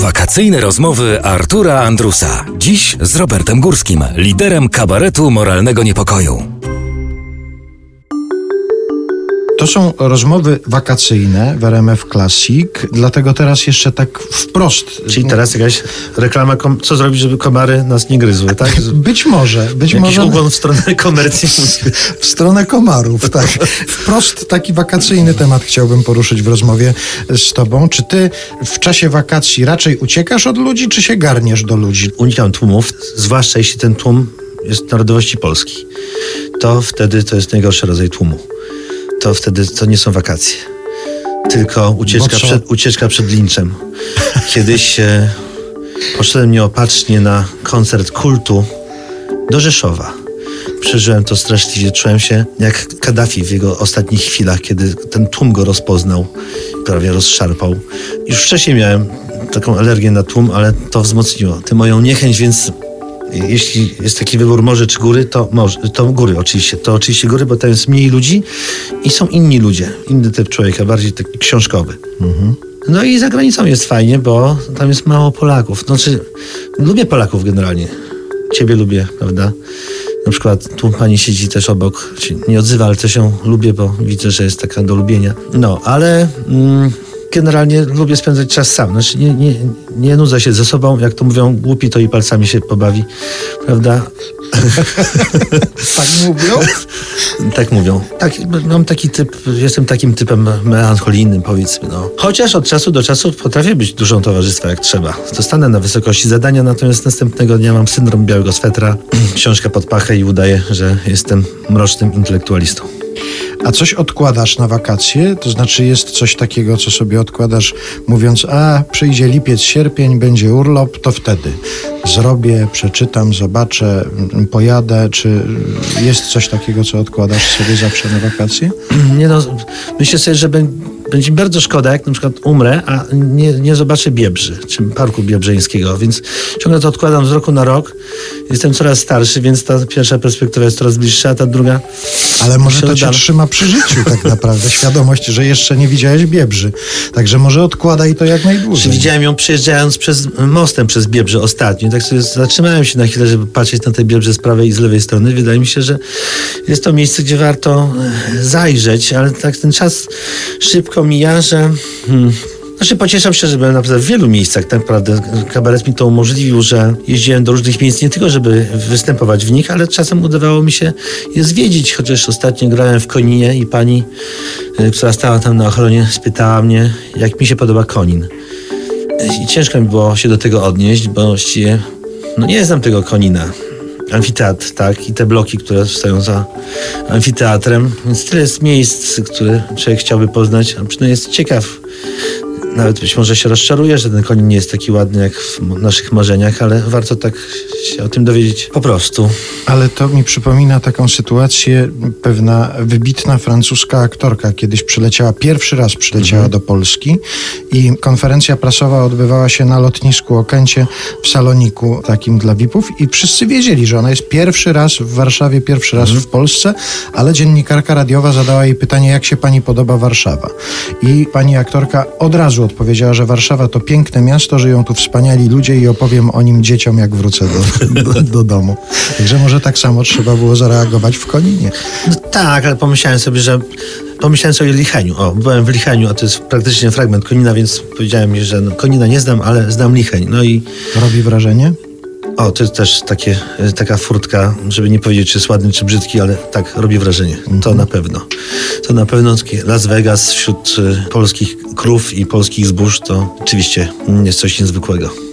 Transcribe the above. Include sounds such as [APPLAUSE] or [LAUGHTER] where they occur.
Wakacyjne rozmowy Artura Andrusa. Dziś z Robertem Górskim, liderem kabaretu moralnego niepokoju. To są rozmowy wakacyjne w RMF Classic, dlatego teraz jeszcze tak wprost. Czyli teraz jakaś reklama, co zrobić, żeby komary nas nie gryzły, tak? [LAUGHS] Być może, być Jakiś może ukłon w stronę komercji. [LAUGHS] w stronę komarów, tak. Wprost taki wakacyjny temat chciałbym poruszyć w rozmowie z tobą. Czy ty w czasie wakacji raczej uciekasz od ludzi, czy się garniesz do ludzi? Unikam tłumów, zwłaszcza jeśli ten tłum jest narodowości polskiej. To wtedy to jest najgorszy rodzaj tłumu. To wtedy to nie są wakacje. Tylko ucieczka, przed, ucieczka przed linczem. [LAUGHS] Kiedyś e, poszedłem nieopatrznie na koncert kultu do Rzeszowa. Przeżyłem to straszliwie. Czułem się jak Kaddafi w jego ostatnich chwilach, kiedy ten tłum go rozpoznał, prawie rozszarpał. Już wcześniej miałem taką alergię na tłum, ale to wzmocniło tę moją niechęć, więc jeśli jest taki wybór morze czy góry, to, morze, to góry oczywiście. To oczywiście góry, bo tam jest mniej ludzi i są inni ludzie. Inny typ człowieka, bardziej taki książkowy. No i za granicą jest fajnie, bo tam jest mało Polaków. Znaczy, lubię Polaków generalnie. Ciebie lubię, prawda? Na przykład tu pani siedzi też obok, nie odzywa, ale też ją lubię, bo widzę, że jest taka do lubienia. No, ale mm, generalnie lubię spędzać czas sam. Znaczy nie, nie, nie nudzę się ze sobą, jak to mówią, głupi to i palcami się pobawi, prawda? Tak mówią? [LAUGHS] Tak mówią. Tak, mam taki typ, jestem takim typem melancholijnym, powiedzmy. No. Chociaż od czasu do czasu potrafię być dużą towarzystwa, jak trzeba. Zostanę na wysokości zadania, natomiast następnego dnia mam syndrom białego swetra, [CLEARS THROAT] książkę pod pachę i udaję, że jestem mrocznym intelektualistą. A coś odkładasz na wakacje? To znaczy jest coś takiego, co sobie odkładasz, mówiąc, a przyjdzie lipiec, sierpień, będzie urlop, to wtedy zrobię, przeczytam, zobaczę, mm, pojadę. Czy jest coś takiego, co odkładasz sobie zawsze na wakacje? [CLEARS THROAT] Nie no, myślę sobie, że bę- będzie mi bardzo szkoda, jak na przykład umrę, a nie, nie zobaczę Biebrzy, czy Parku Biebrzeńskiego, więc ciągle to odkładam z roku na rok. Jestem coraz starszy, więc ta pierwsza perspektywa jest coraz bliższa, a ta druga... Ale może to cię Przeladam. trzyma przy życiu tak naprawdę, świadomość, że jeszcze nie widziałeś Biebrzy. Także może odkładaj to jak najdłużej. widziałem ją przejeżdżając przez mostem przez Biebrze ostatnio. Tak sobie zatrzymałem się na chwilę, żeby patrzeć na te Biebrze z prawej i z lewej strony. Wydaje mi się, że jest to miejsce, gdzie warto e, zajrzeć, ale tak ten czas szybko mija, że... Hmm, znaczy pocieszam się, że byłem naprawdę w wielu miejscach. Tak naprawdę kabaret mi to umożliwił, że jeździłem do różnych miejsc nie tylko, żeby występować w nich, ale czasem udawało mi się je zwiedzić. Chociaż ostatnio grałem w Koninie i pani, e, która stała tam na ochronie, spytała mnie, jak mi się podoba Konin. I ciężko mi było się do tego odnieść, bo właściwie no nie znam tego konina. Amfiteatr, tak, i te bloki, które stoją za amfiteatrem. Więc tyle jest miejsc, które człowiek chciałby poznać, a przynajmniej jest ciekaw. Nawet być może się rozczaruje, że ten konin nie jest taki ładny jak w naszych marzeniach, ale warto tak się o tym dowiedzieć po prostu. Ale to mi przypomina taką sytuację, pewna wybitna francuska aktorka kiedyś przyleciała, pierwszy raz przyleciała do Polski i konferencja prasowa odbywała się na lotnisku Okęcie w saloniku takim dla VIP-ów i wszyscy wiedzieli, że ona jest pierwszy raz w Warszawie, pierwszy raz w Polsce, ale dziennikarka radiowa zadała jej pytanie, jak się pani podoba Warszawa. I pani aktorka od razu odpowiedziała, że Warszawa to piękne miasto, żyją tu wspaniali ludzie i opowiem o nim dzieciom, jak wrócę do, do, do domu. Także może tak samo trzeba było zareagować w Koninie. No tak, ale pomyślałem sobie, że pomyślałem sobie o Licheniu. O, byłem w Licheniu, a to jest praktycznie fragment Konina, więc powiedziałem mi, że no, Konina nie znam, ale znam Licheń. No i Robi wrażenie? O, to jest też takie, e, taka furtka, żeby nie powiedzieć, czy jest ładny, czy brzydki, ale tak, robi wrażenie. To na pewno. To na pewno Las Vegas wśród e, polskich krów i polskich zbóż to oczywiście jest coś niezwykłego.